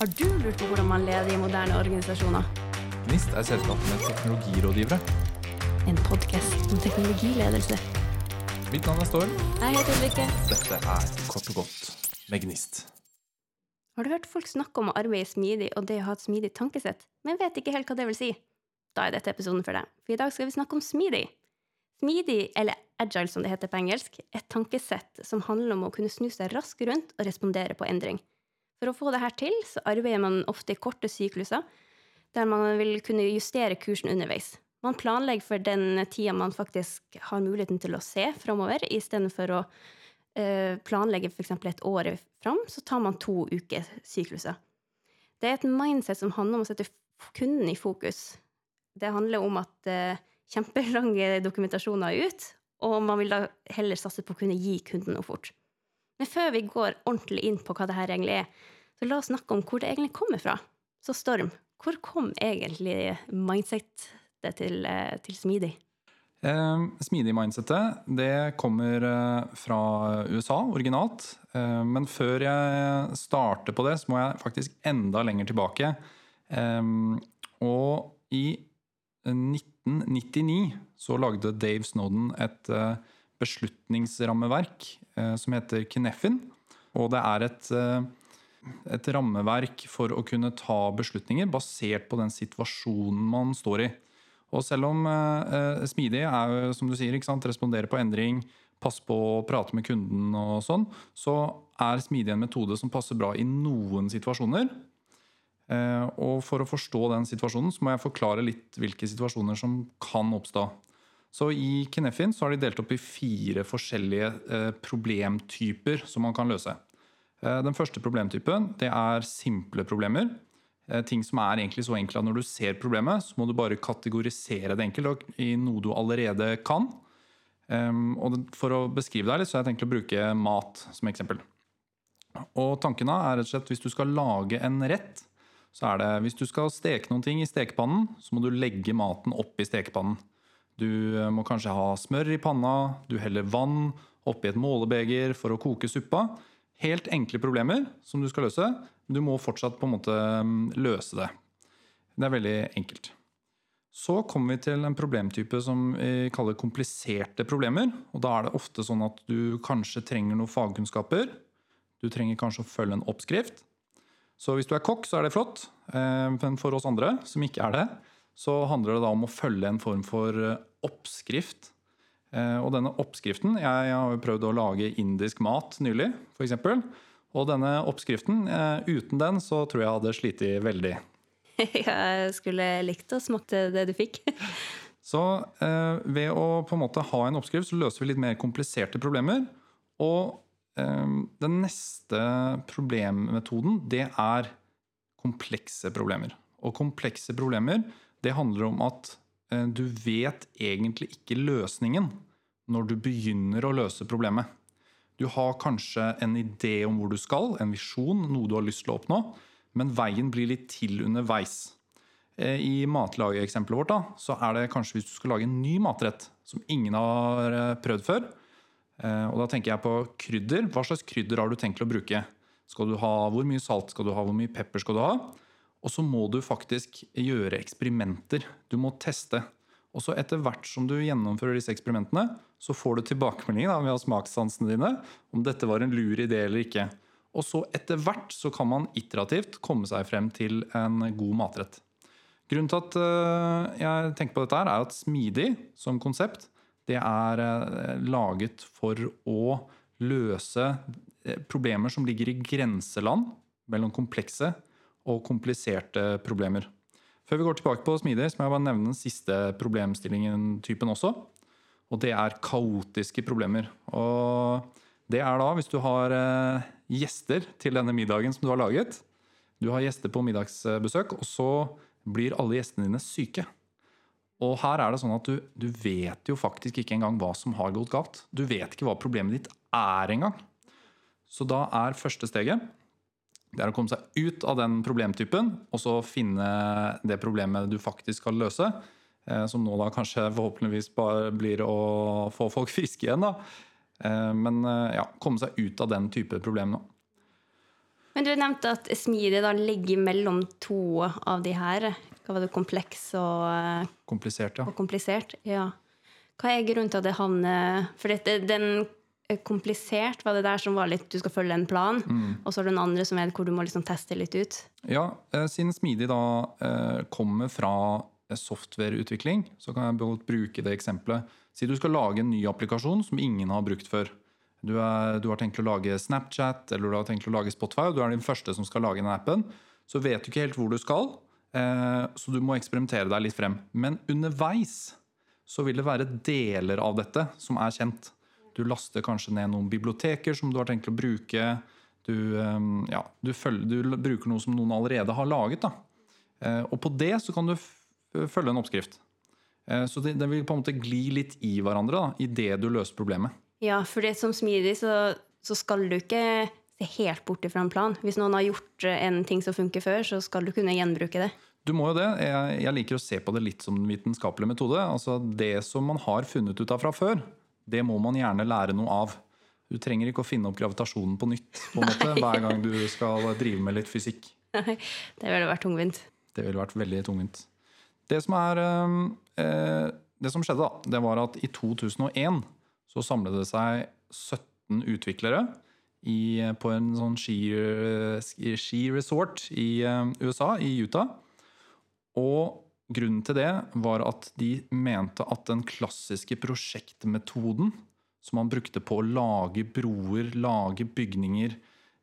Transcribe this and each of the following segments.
Har du lurt på hvordan man leder i moderne organisasjoner? Gnist er selskapet med teknologirådgivere. En podkast om teknologiledelse. Mitt navn er Storm. Jeg heter Ulrikke. Dette er Kort og godt med Gnist. Har du hørt folk snakke om å arbeide smidig og det å ha et smidig tankesett, men vet ikke helt hva det vil si? Da er dette episoden for deg, for i dag skal vi snakke om smidig. Smidig, eller agile som det heter på engelsk, er et tankesett som handler om å kunne snu seg raskt rundt og respondere på endring. For å få dette til, så arbeider man ofte i korte sykluser, der man vil kunne justere kursen underveis. Man planlegger for den tida man faktisk har muligheten til å se framover, istedenfor å eh, planlegge f.eks. et år fram, så tar man to uker sykluser. Det er et mindset som handler om å sette kunden i fokus. Det handler om at eh, kjempelange dokumentasjoner er ut, og man vil da heller satse på å kunne gi kunden noe fort. Men før vi går ordentlig inn på hva det her egentlig er, så la oss snakke om hvor det egentlig kommer fra. Så Storm, hvor kom egentlig mindsetet til, eh, til Smidig? Eh, Smidig-mindsetet det kommer eh, fra USA originalt. Eh, men før jeg starter på det, så må jeg faktisk enda lenger tilbake. Eh, og i 1999 så lagde Dave Snowden et eh, beslutningsrammeverk eh, som heter Kneffin. Og det er et, eh, et rammeverk for å kunne ta beslutninger basert på den situasjonen man står i. Og selv om eh, smidig er som du sier, respondere på endring, passe på å prate med kunden og sånn, så er smidig en metode som passer bra i noen situasjoner. Eh, og for å forstå den situasjonen så må jeg forklare litt hvilke situasjoner som kan oppstå. Så I Kinefin så har de delt opp i fire forskjellige eh, problemtyper som man kan løse. Eh, den første problemtypen det er simple problemer. Eh, ting som er egentlig så enkle at når du ser problemet, så må du bare kategorisere det enkelt i noe du allerede kan. Um, og For å beskrive det litt, så har jeg tenkt å bruke mat som eksempel. Og tanken er rett og slett hvis du skal lage en rett, så er det hvis du skal steke noen ting i stekepannen, så må du legge maten opp i stekepannen. Du eh, må kanskje ha smør i panna, du heller vann oppi et målebeger for å koke suppa. Helt enkle problemer som du skal løse, men du må fortsatt på en måte mm, løse det. Det er veldig enkelt. Så kommer vi til en problemtype som vi kaller kompliserte problemer. og Da er det ofte sånn at du kanskje trenger noen fagkunnskaper. Du trenger kanskje å følge en oppskrift. Så hvis du er kokk, så er det flott. Eh, men for oss andre som ikke er det, så handler det da om å følge en form for eh, oppskrift. Eh, og denne oppskriften Jeg har jo prøvd å lage indisk mat nylig, f.eks. Og denne oppskriften, uten den så tror jeg jeg hadde slitt veldig. Jeg skulle likt å smakte det du fikk. Så eh, ved å på en måte ha en oppskrift, så løser vi litt mer kompliserte problemer. Og eh, den neste problemmetoden, det er komplekse problemer. Og komplekse problemer, det handler om at eh, du vet egentlig ikke løsningen når du begynner å løse problemet. Du har kanskje en idé om hvor du skal, en visjon, noe du har lyst til å oppnå, men veien blir litt til underveis. Eh, I matlageeksempelet vårt da, så er det kanskje hvis du skal lage en ny matrett som ingen har eh, prøvd før. Og da tenker jeg på krydder. Hva slags krydder har du tenkt å bruke? Skal du ha Hvor mye salt skal du ha? Hvor mye pepper skal du ha? Og så må du faktisk gjøre eksperimenter. Du må teste. Og så etter hvert som du gjennomfører disse eksperimentene, så får du tilbakemeldinger ved smakssansene dine om dette var en lur idé eller ikke. Og så etter hvert så kan man iterativt komme seg frem til en god matrett. Grunnen til at eh, jeg tenker på dette, her er at smidig som konsept det er eh, laget for å løse eh, problemer som ligger i grenseland mellom komplekse og kompliserte problemer. Før vi går tilbake på smidig, så må jeg bare nevne den siste problemstillingen-typen også. Og det er kaotiske problemer. Og det er da hvis du har eh, gjester til denne middagen som du har laget. Du har gjester på middagsbesøk, og så blir alle gjestene dine syke. Og her er det sånn at du, du vet jo faktisk ikke engang hva som har gått galt. Du vet ikke hva problemet ditt er engang. Så da er første steget det er å komme seg ut av den problemtypen og så finne det problemet du faktisk skal løse. Eh, som nå da kanskje forhåpentligvis bare blir å få folk friske igjen. da. Eh, men eh, ja, komme seg ut av den type problem nå. Men du nevnte at smidig da ligger mellom to av de her. Hva var det? Kompleks og, Komplisert, ja. og komplisert? Ja. Hva er grunnen til at det havner For den komplisert var det der som var litt Du skal følge en plan, og så er det den andre som er hvor du må liksom teste litt ut. Ja, eh, Siden Smidig da eh, kommer fra eh, softwareutvikling, så kan jeg bruke det eksempelet. Si du skal lage en ny applikasjon som ingen har brukt før. Du, er, du har tenkt å lage Snapchat eller du har tenkt å lage Spotify, og du er den første som skal lage den appen. Så vet du ikke helt hvor du skal, eh, så du må eksperimentere deg litt frem. Men underveis så vil det være deler av dette som er kjent. Du laster kanskje ned noen biblioteker som du har tenkt å bruke. Du, eh, ja, du, følger, du bruker noe som noen allerede har laget. Da. Eh, og på det så kan du følge en oppskrift. Eh, så det, det vil på en måte gli litt i hverandre da, i det du løser problemet. Ja, for det som smidig, så, så skal du ikke se helt bort fra en plan. Hvis noen har gjort eh, en ting som funker før, så skal du kunne gjenbruke det. Du må jo det. Jeg, jeg liker å se på det litt som en vitenskapelig metode. Altså Det som man har funnet ut av fra før, det må man gjerne lære noe av. Du trenger ikke å finne opp gravitasjonen på nytt på en måte, hver gang du skal drive med litt fysikk. Nei, det ville vært tungvint. Det ville vært veldig tungvint. Det som, er, eh, det som skjedde, da, det var at i 2001 så samlet det seg 17 utviklere i, på en sånn ski-resort i eh, USA, i Utah. Og grunnen til det var at de mente at den klassiske prosjektmetoden som man brukte på å lage broer, lage bygninger,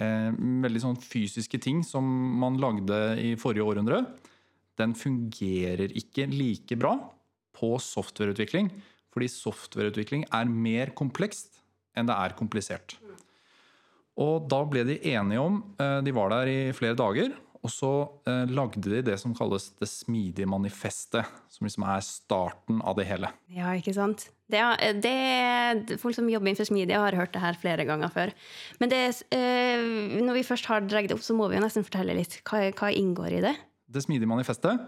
eh, veldig sånn fysiske ting som man lagde i forrige århundre, den fungerer ikke like bra på softwareutvikling. Fordi softwareutvikling er mer komplekst enn det er komplisert. Og da ble de enige om eh, De var der i flere dager. Og så eh, lagde de det som kalles det smidige manifestet. Som liksom er starten av det hele. Ja, ikke sant? Det, er- det, folk som jobber innenfor smidig, har hørt det her flere ganger før. Men det, eh, når vi først har dratt det opp, så må vi jo nesten fortelle litt. Hva, hva inngår i det? Det smidige manifestet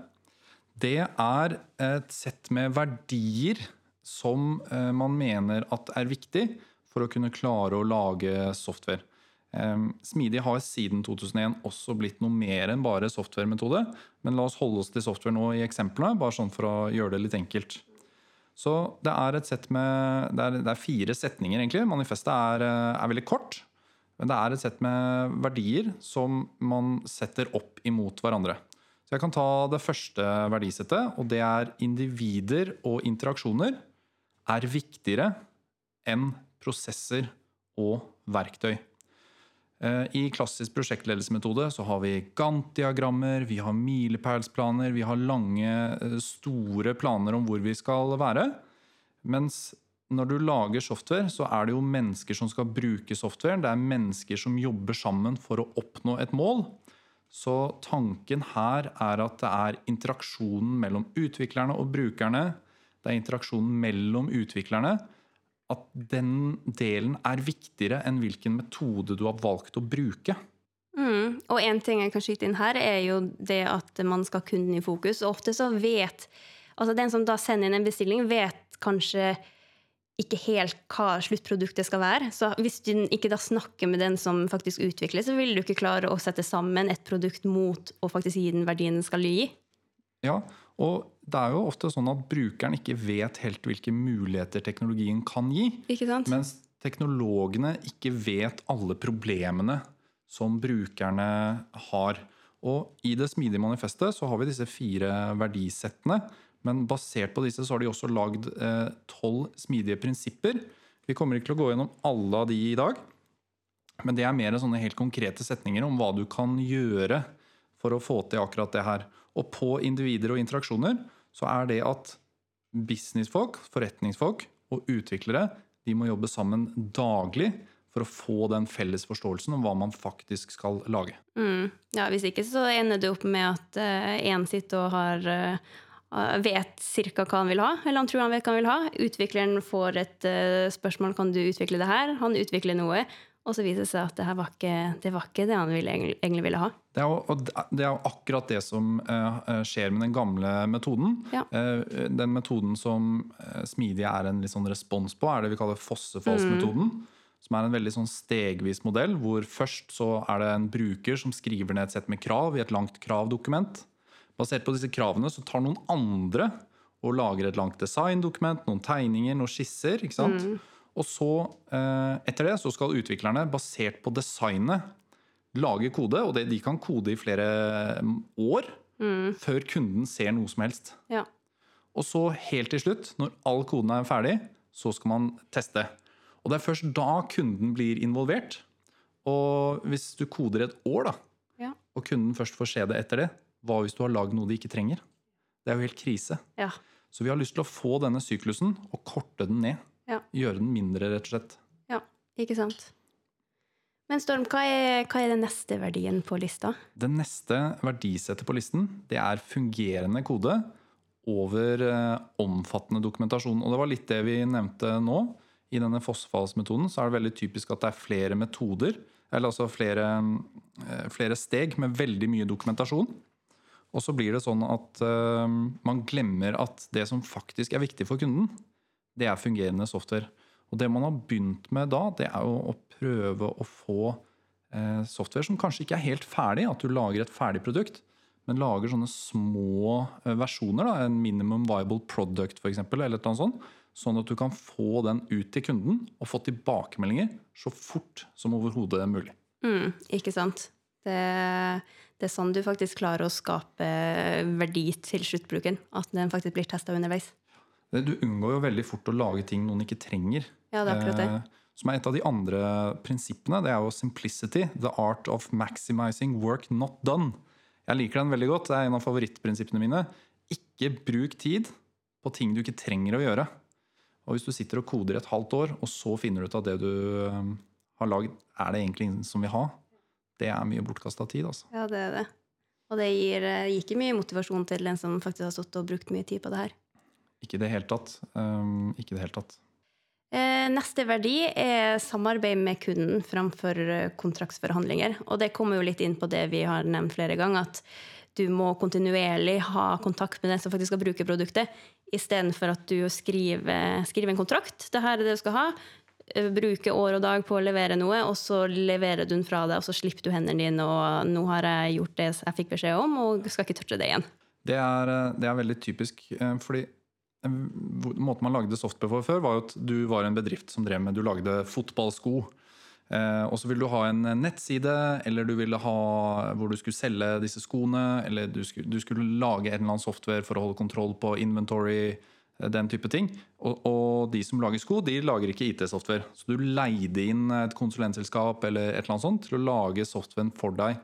det er et sett med verdier som eh, man mener at er viktig for å kunne klare å lage software. Eh, Smidig har siden 2001 også blitt noe mer enn bare softwaremetode. Men la oss holde oss til software nå i eksemplene, bare sånn for å gjøre det litt enkelt. Så det er med Det er, det er fire setninger, egentlig. Manifestet er, eh, er veldig kort. Men det er et sett med verdier som man setter opp imot hverandre. Så jeg kan ta det første verdisettet, og det er individer og interaksjoner er viktigere enn prosesser og verktøy. Eh, I klassisk prosjektledelsesmetode så har vi Gantt-diagrammer, vi har milepælsplaner, vi har lange, eh, store planer om hvor vi skal være. Mens når du lager software, så er det jo mennesker som skal bruke software. Det er mennesker som jobber sammen for å oppnå et mål. Så tanken her er at det er interaksjonen mellom utviklerne og brukerne. Det er interaksjonen mellom utviklerne. At den delen er viktigere enn hvilken metode du har valgt å bruke. Mm. Og en ting jeg kan skyte inn her, er jo det at man skal ha kunden i fokus. Og ofte så vet Altså den som da sender inn en bestilling, vet kanskje ikke helt hva sluttproduktet skal være. Så hvis du ikke da snakker med den som faktisk utvikler, så vil du ikke klare å sette sammen et produkt mot å faktisk gi den verdien den skal gi. Ja, og det er jo ofte sånn at brukeren ikke vet helt hvilke muligheter teknologien kan gi. Ikke sant? Mens teknologene ikke vet alle problemene som brukerne har. Og i det smidige manifestet så har vi disse fire verdisettene. Men basert på disse så har de også lagd tolv eh, smidige prinsipper. Vi kommer ikke til å gå gjennom alle av de i dag. Men det er mer sånne helt konkrete setninger om hva du kan gjøre for å få til akkurat det her. Og på individer og interaksjoner så er det at businessfolk, forretningsfolk og utviklere de må jobbe sammen daglig for å få den felles forståelsen om hva man faktisk skal lage. Mm. Ja, Hvis ikke så ender det opp med at én sitter og har uh, vet ca. hva han vil ha, eller han tror han vet hva han vil ha. Utvikleren får et uh, spørsmål kan du utvikle det her. Han utvikler noe, og så viser det seg at det her var ikke det, var ikke det han ville, egentlig ville ha. Det er, jo, det er jo akkurat det som uh, skjer med den gamle metoden. Ja. den metoden som smidige er en sånn respons på, er det vi kaller fossefallsmetoden. Mm. som er en veldig sånn stegvis modell, hvor først så er det en bruker som skriver ned et sett med krav i et langt kravdokument. Basert på disse kravene så tar noen andre og lager et langt designdokument, noen tegninger, noen skisser. ikke sant? Og så, eh, etter det, så skal utviklerne, basert på designet, lage kode. Og det, de kan kode i flere mm, år før kunden ser noe som helst. Ja. Og så helt til slutt, når all koden er ferdig, så skal man teste. Og det er først da kunden blir involvert. Og hvis du koder et år, da, Ja. og kunden først får se det etter det, hva hvis du har lagd noe de ikke trenger? Det er jo helt krise. Ja. Så vi har lyst til å få denne syklusen og korte den ned. Ja. Gjøre den mindre, rett og slett. ja. Ikke sant. Men Storm, hva er, hva er den neste verdien på lista? Det neste verdisettet på listen det er fungerende kode over eh, omfattende dokumentasjon. Og det var litt det vi nevnte nå. I denne fossefallsmetoden så er det veldig typisk at det er flere metoder, eller altså flere, eh, flere steg med veldig mye dokumentasjon. Og så blir det sånn at eh, man glemmer at det som faktisk er viktig for kunden, det er fungerende software. Og det man har begynt med da, det er jo å prøve å få eh, software som kanskje ikke er helt ferdig, at du lager et ferdig produkt, men lager sånne små eh, versjoner, da, en minimum viable product f.eks., eller annet sånt, sånn at du kan få den ut til kunden og få tilbakemeldinger så fort som overhodet mulig. Mm, ikke sant. Det, det er sånn du faktisk klarer å skape verdi til sluttbruken. At den faktisk blir testa underveis. Du unngår jo veldig fort å lage ting noen ikke trenger. Ja, det er akkurat det. Eh, Som er et av de andre prinsippene. Det er jo simplicity. The art of maximizing work not done. Jeg liker den veldig godt. Det er en av favorittprinsippene mine. Ikke bruk tid på ting du ikke trenger å gjøre. Og hvis du sitter og koder et halvt år, og så finner du ut at det du eh, har lagd, er det egentlig ingen som vil ha, det er mye bortkasta tid. altså. Ja, det er det. Og det gir, eh, gir ikke mye motivasjon til en som faktisk har stått og brukt mye tid på det her. Ikke i det hele tatt. Um, ikke i det hele tatt. Eh, Neste verdi er samarbeid med kunden framfor eh, kontraktsforhandlinger. Og det kommer jo litt inn på det vi har nevnt flere ganger, at du må kontinuerlig ha kontakt med den som faktisk skal bruke produktet, istedenfor at du skriver, skriver en kontrakt. Det her er det du skal ha. eh, Bruke år og dag på å levere noe, og så leverer du den fra deg, og så slipper du hendene dine, og nå har jeg gjort det jeg fikk beskjed om, og skal ikke touche det igjen. Det er, det er veldig typisk, fordi måten man lagde software for før, var at du var en bedrift som drev med Du lagde fotballsko. Eh, og så ville du ha en nettside, eller du ville ha hvor du skulle selge disse skoene, eller du skulle, du skulle lage en eller annen software for å holde kontroll på inventory, eh, den type ting. Og, og de som lager sko, de lager ikke IT-software. Så du leide inn et konsulentselskap eller et eller annet sånt til å lage softwaren for deg.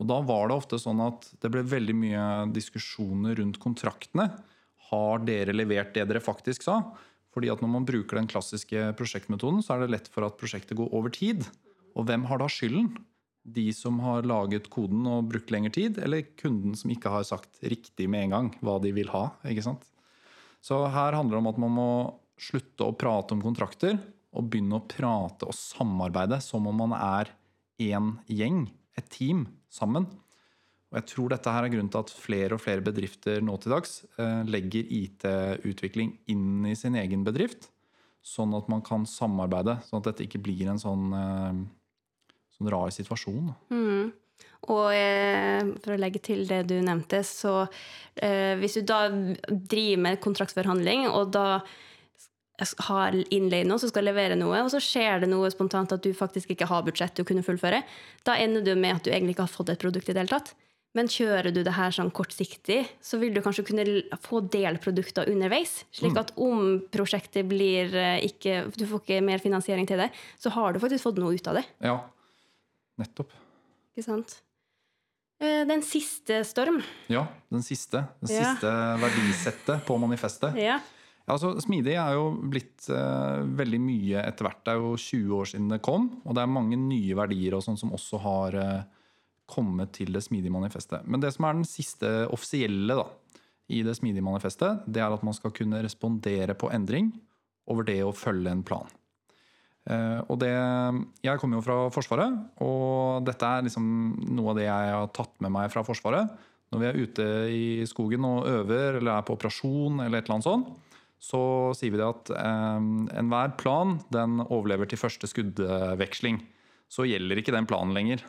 Og da var det ofte sånn at det ble veldig mye diskusjoner rundt kontraktene. Har dere levert det dere faktisk sa? Fordi at når man bruker den klassiske prosjektmetoden, så er det lett for at prosjektet går over tid. Og hvem har da skylden? De som har laget koden og brukt lengre tid, eller kunden som ikke har sagt riktig med en gang hva de vil ha? ikke sant? Så her handler det om at man må slutte å prate om kontrakter og begynne å prate og samarbeide som om man er én gjeng, et team, sammen. Og jeg tror dette her er grunnen til at flere og flere bedrifter nå til dags eh, legger IT-utvikling inn i sin egen bedrift, sånn at man kan samarbeide, sånn at dette ikke blir en sånn, eh, sånn rar situasjon. Mm. Og eh, for å legge til det du nevnte, så hvis du da driver med kontraktsforhandling, og da har innleid noe som skal levere noe, og så skjer det noe spontant at du faktisk ikke har budsjett å kunne fullføre, da ender du med at du egentlig ikke har fått et produkt i det hele tatt. Men kjører du det her sånn kortsiktig, så vil du kanskje kunne få delprodukter underveis. Slik at om prosjektet blir eh, ikke Du får ikke mer finansiering til det, så har du faktisk fått noe ut av det. Ja, nettopp. Ikke sant? Eh, Den siste storm. Ja, den siste. Den Ja. siste verdisettet på manifestet. Ja. Ja, altså, Smidig er jo blitt eh, veldig mye etter hvert. Det er jo 20 år siden det kom, og det er mange nye verdier og sånn som også har eh, kommet til det smidige manifestet. Men det som er den siste offisielle da, i det smidige manifestet, det er at man skal kunne respondere på endring over det å følge en plan. Eh, og det, jeg kommer jo fra Forsvaret, og dette er liksom noe av det jeg har tatt med meg fra Forsvaret. Når vi er ute i skogen og øver eller er på operasjon, eller et eller annet sånt, så sier vi det at eh, enhver plan den overlever til første skuddveksling. Så gjelder ikke den planen lenger.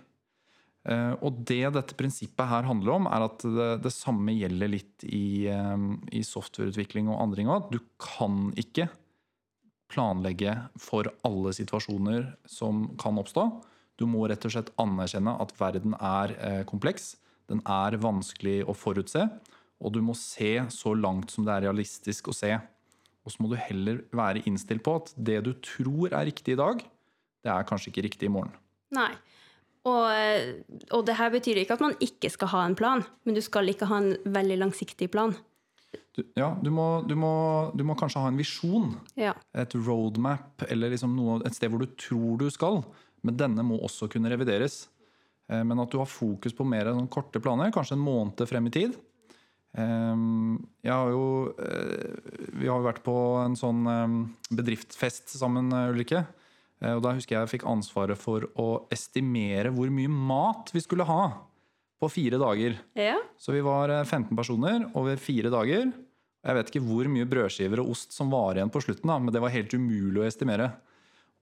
Eh, og det dette prinsippet her handler om, er at det, det samme gjelder litt i, eh, i softwareutvikling og andre ting òg. Du kan ikke planlegge for alle situasjoner som kan oppstå. Du må rett og slett anerkjenne at verden er eh, kompleks. Den er vanskelig å forutse. Og du må se så langt som det er realistisk å se. Og så må du heller være innstilt på at det du tror er riktig i dag, det er kanskje ikke riktig i morgen. Nei. Og, eh, og det her betyr ikke at man ikke skal ha en plan, men du skal ikke ha en veldig langsiktig plan. Du, ja, du må, du, må, du må, kanskje ha en visjon. Ja. Et roadmap eller liksom noe, et sted hvor du tror du skal. Men denne må også kunne revideres. Eh, men at du har fokus på mer enn korte planer, kanskje en måned frem i tid. Eh, har jo, vi har jo vært på en sånn bedriftsfest sammen, Ulrikke. Og Da husker jeg jeg fikk ansvaret for å estimere hvor mye mat vi skulle ha på fire dager. Ja. Så vi var 15 personer over fire dager. Jeg vet ikke hvor mye brødskiver og ost som var igjen på slutten, da, men det var helt umulig å estimere.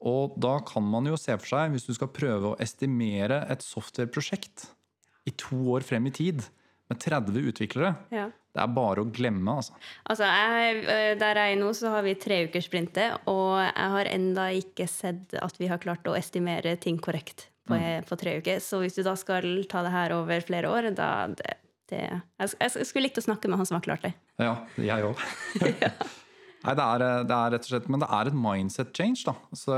Og da kan man jo se for seg, hvis du skal prøve å estimere et softwareprosjekt i to år frem i tid med 30 utviklere ja. Det er bare å glemme, altså. Altså, jeg, Der jeg er nå, så har vi treukerssprintet, og jeg har enda ikke sett at vi har klart å estimere ting korrekt på, mm. på tre uker. Så hvis du da skal ta det her over flere år, da det, det, jeg, jeg, skulle likt å snakke med han som har klart det. Ja, jeg òg. Nei, det er, det er, rett og slett Men det er et mindset change, da. Så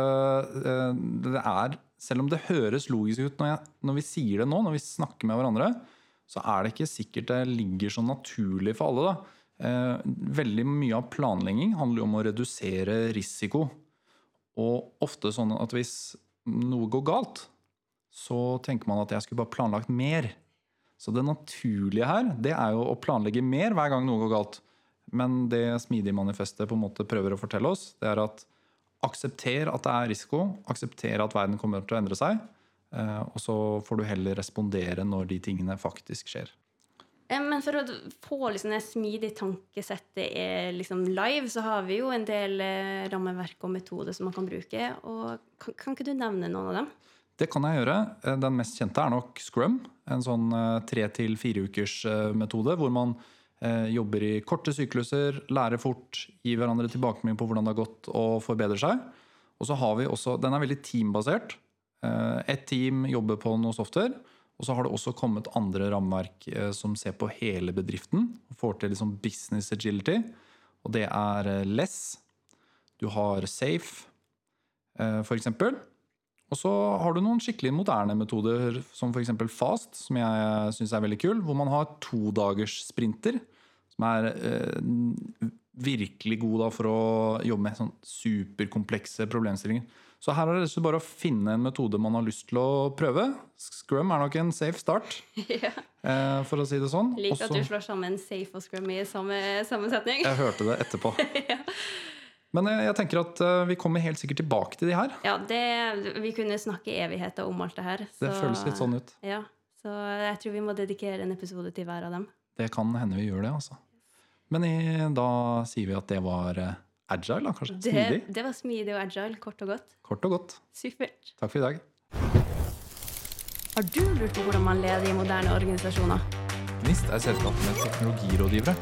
det er Selv om det høres logisk ut når, jeg, når vi sier det nå, når vi snakker med hverandre, så er det ikke sikkert det ligger så naturlig for alle. da. Eh, veldig mye av planlegging handler jo om å redusere risiko. Og ofte sånn at hvis noe går galt, så tenker man at jeg skulle bare planlagt mer. Så det naturlige her, det er jo å planlegge mer hver gang noe går galt. Men det Smidige Manifestet på en måte prøver å fortelle oss, det er at aksepter at det er risiko. Aksepter at verden kommer til å endre seg. Eh, og så får du heller respondere når de tingene faktisk skjer. Men for å få liksom det smidige tankesettet liksom live, så har vi jo en del eh, rammeverk og metoder som man kan bruke. Og kan, kan ikke du nevne noen av dem? Det kan jeg gjøre. Eh, den mest kjente er nok Scrum. En sånn tre til fire ukers metode hvor man jobber i korte sykluser, lærer fort, gir hverandre tilbakemelding på hvordan det har gått og forbedrer seg. Og så har vi også, Den er veldig teambasert. Eh, et team jobber på noe software. Og så har det også kommet andre rammeverk eh, som ser på hele bedriften. og Får til liksom business agility. Og det er eh, Less. Du har Safe, f.eks. Og så har du noen skikkelig moderne metoder, som f.eks. Fast, som jeg syns er veldig kul. Hvor man har todagerssprinter. som er virkelig god for å jobbe med sånn superkomplekse problemstillinger. Så her er det bare å finne en metode man har lyst til å prøve. Scrum er nok en safe start, ja. Eh, for å si det sånn. Liker at du slår sammen safe og scrum i samme sammensetning. Jeg hørte det etterpå. ja. Men jeg, jeg, tenker at uh, vi kommer helt sikkert tilbake til de her. Ja, det, Vi kunne snakke evigheter om alt det her. Så, det føles litt sånn ut. Ja, Så jeg tror vi må dedikere en episode til hver av dem. Det kan hende vi gjør det, altså. Men i, da sier vi at det var agile, da, kanskje? Smidig? Det, det var smidig og agile, kort og godt. Kort og godt. Supert. Takk for i dag. Har du lurt på hvordan man leder i moderne organisasjoner? Gnist er selskapet med teknologirådgivere.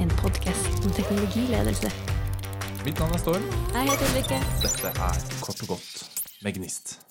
En podkast om teknologiledelse. Mitt navn er Storm. Jeg heter Ulrikke. Dette er Kort og godt med Gnist.